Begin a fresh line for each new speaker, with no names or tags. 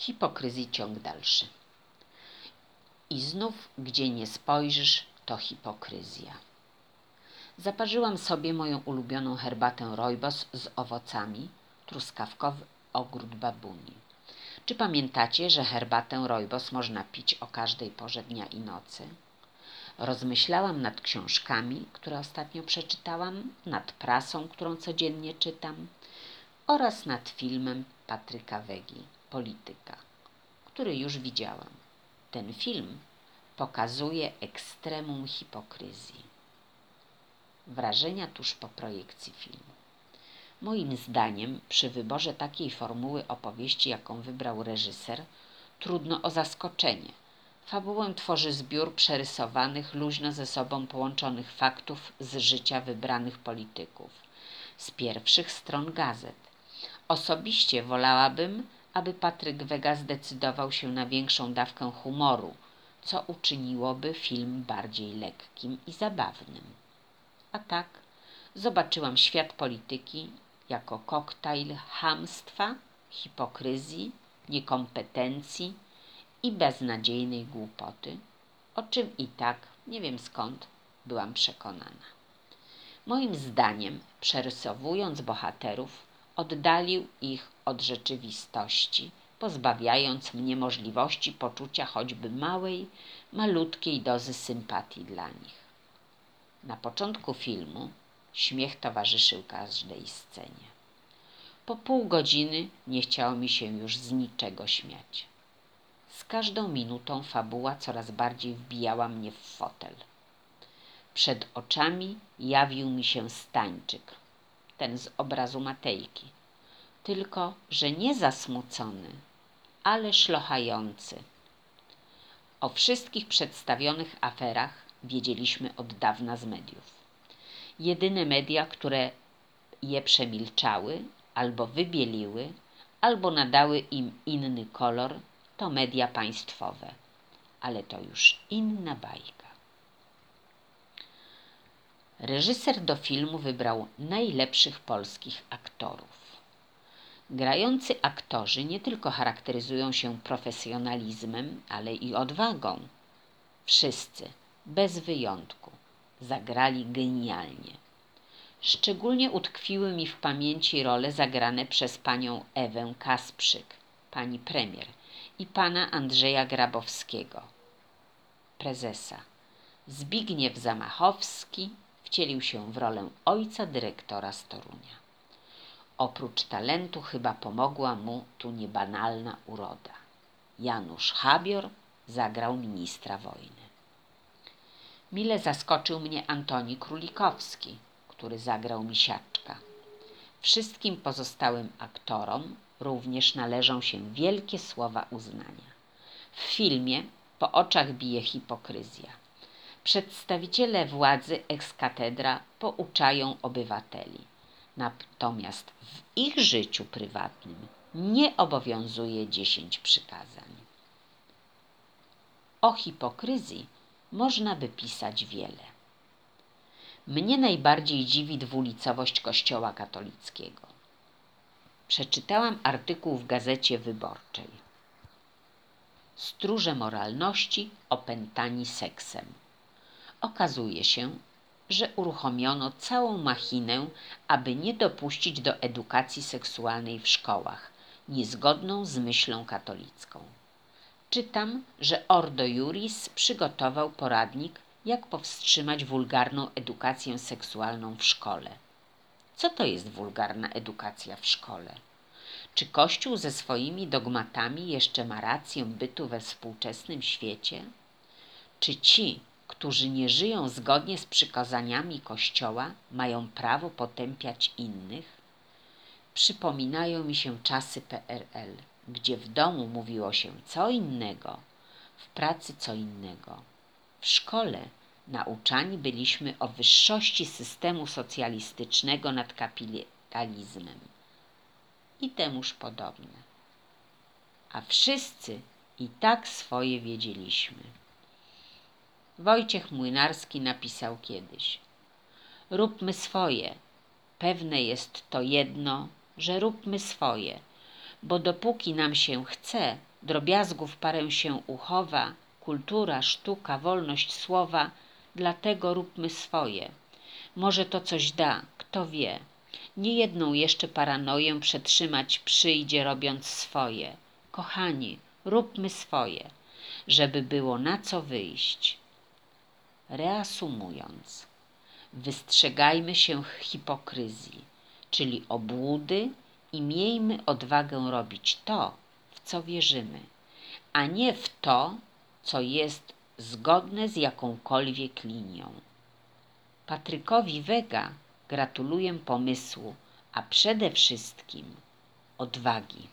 Hipokryzji ciąg dalszy. I znów, gdzie nie spojrzysz, to hipokryzja. Zaparzyłam sobie moją ulubioną herbatę rojbos z owocami, truskawkowy ogród babuni. Czy pamiętacie, że herbatę rojbos można pić o każdej porze dnia i nocy? Rozmyślałam nad książkami, które ostatnio przeczytałam, nad prasą, którą codziennie czytam oraz nad filmem Patryka Wegi, Polityka, który już widziałam. Ten film pokazuje ekstremum hipokryzji. Wrażenia tuż po projekcji filmu. Moim zdaniem, przy wyborze takiej formuły opowieści, jaką wybrał reżyser, trudno o zaskoczenie. Fabułę tworzy zbiór przerysowanych, luźno ze sobą połączonych faktów z życia wybranych polityków, z pierwszych stron gazet. Osobiście wolałabym, aby Patryk Wega zdecydował się na większą dawkę humoru, co uczyniłoby film bardziej lekkim i zabawnym. A tak zobaczyłam świat polityki jako koktajl hamstwa, hipokryzji, niekompetencji i beznadziejnej głupoty, o czym i tak, nie wiem skąd, byłam przekonana. Moim zdaniem, przerysowując bohaterów, oddalił ich od rzeczywistości, pozbawiając mnie możliwości poczucia choćby małej, malutkiej dozy sympatii dla nich. Na początku filmu śmiech towarzyszył każdej scenie. Po pół godziny nie chciało mi się już z niczego śmiać. Z każdą minutą fabuła coraz bardziej wbijała mnie w fotel. Przed oczami jawił mi się Stańczyk, ten z obrazu Matejki, tylko że nie zasmucony, ale szlochający. O wszystkich przedstawionych aferach wiedzieliśmy od dawna z mediów. Jedyne media, które je przemilczały, albo wybieliły, albo nadały im inny kolor, to media państwowe. Ale to już inna bajka. Reżyser do filmu wybrał najlepszych polskich aktorów. Grający aktorzy nie tylko charakteryzują się profesjonalizmem, ale i odwagą. Wszyscy, bez wyjątku, zagrali genialnie. Szczególnie utkwiły mi w pamięci role zagrane przez panią Ewę Kasprzyk, pani premier, i pana Andrzeja Grabowskiego, prezesa. Zbigniew Zamachowski wcielił się w rolę ojca dyrektora z Torunia. Oprócz talentu chyba pomogła mu tu niebanalna uroda. Janusz Habior zagrał ministra wojny. Mile zaskoczył mnie Antoni Królikowski, który zagrał misiaczka. Wszystkim pozostałym aktorom również należą się wielkie słowa uznania. W filmie po oczach bije hipokryzja. Przedstawiciele władzy ekskatedra pouczają obywateli. Natomiast w ich życiu prywatnym nie obowiązuje dziesięć przykazań. O hipokryzji można by pisać wiele. Mnie najbardziej dziwi dwulicowość Kościoła katolickiego. Przeczytałam artykuł w gazecie wyborczej. Stróże moralności opętani seksem. Okazuje się, że uruchomiono całą machinę, aby nie dopuścić do edukacji seksualnej w szkołach, niezgodną z myślą katolicką. Czytam, że Ordo Juris przygotował poradnik, jak powstrzymać wulgarną edukację seksualną w szkole. Co to jest wulgarna edukacja w szkole? Czy Kościół ze swoimi dogmatami jeszcze ma rację bytu we współczesnym świecie? Czy ci, którzy nie żyją zgodnie z przykazaniami Kościoła, mają prawo potępiać innych? Przypominają mi się czasy PRL, gdzie w domu mówiło się co innego, w pracy co innego. W szkole nauczani byliśmy o wyższości systemu socjalistycznego nad kapitalizmem i temuż podobne. A wszyscy i tak swoje wiedzieliśmy. Wojciech Młynarski napisał kiedyś: Róbmy swoje. Pewne jest to jedno, że róbmy swoje, bo dopóki nam się chce, drobiazgów parę się uchowa, kultura, sztuka, wolność słowa, dlatego róbmy swoje. Może to coś da, kto wie. Nie jedną jeszcze paranoję przetrzymać przyjdzie robiąc swoje. Kochani, róbmy swoje, żeby było na co wyjść. Reasumując, wystrzegajmy się hipokryzji, czyli obłudy i miejmy odwagę robić to, w co wierzymy, a nie w to, co jest zgodne z jakąkolwiek linią. Patrykowi Wega gratuluję pomysłu, a przede wszystkim odwagi.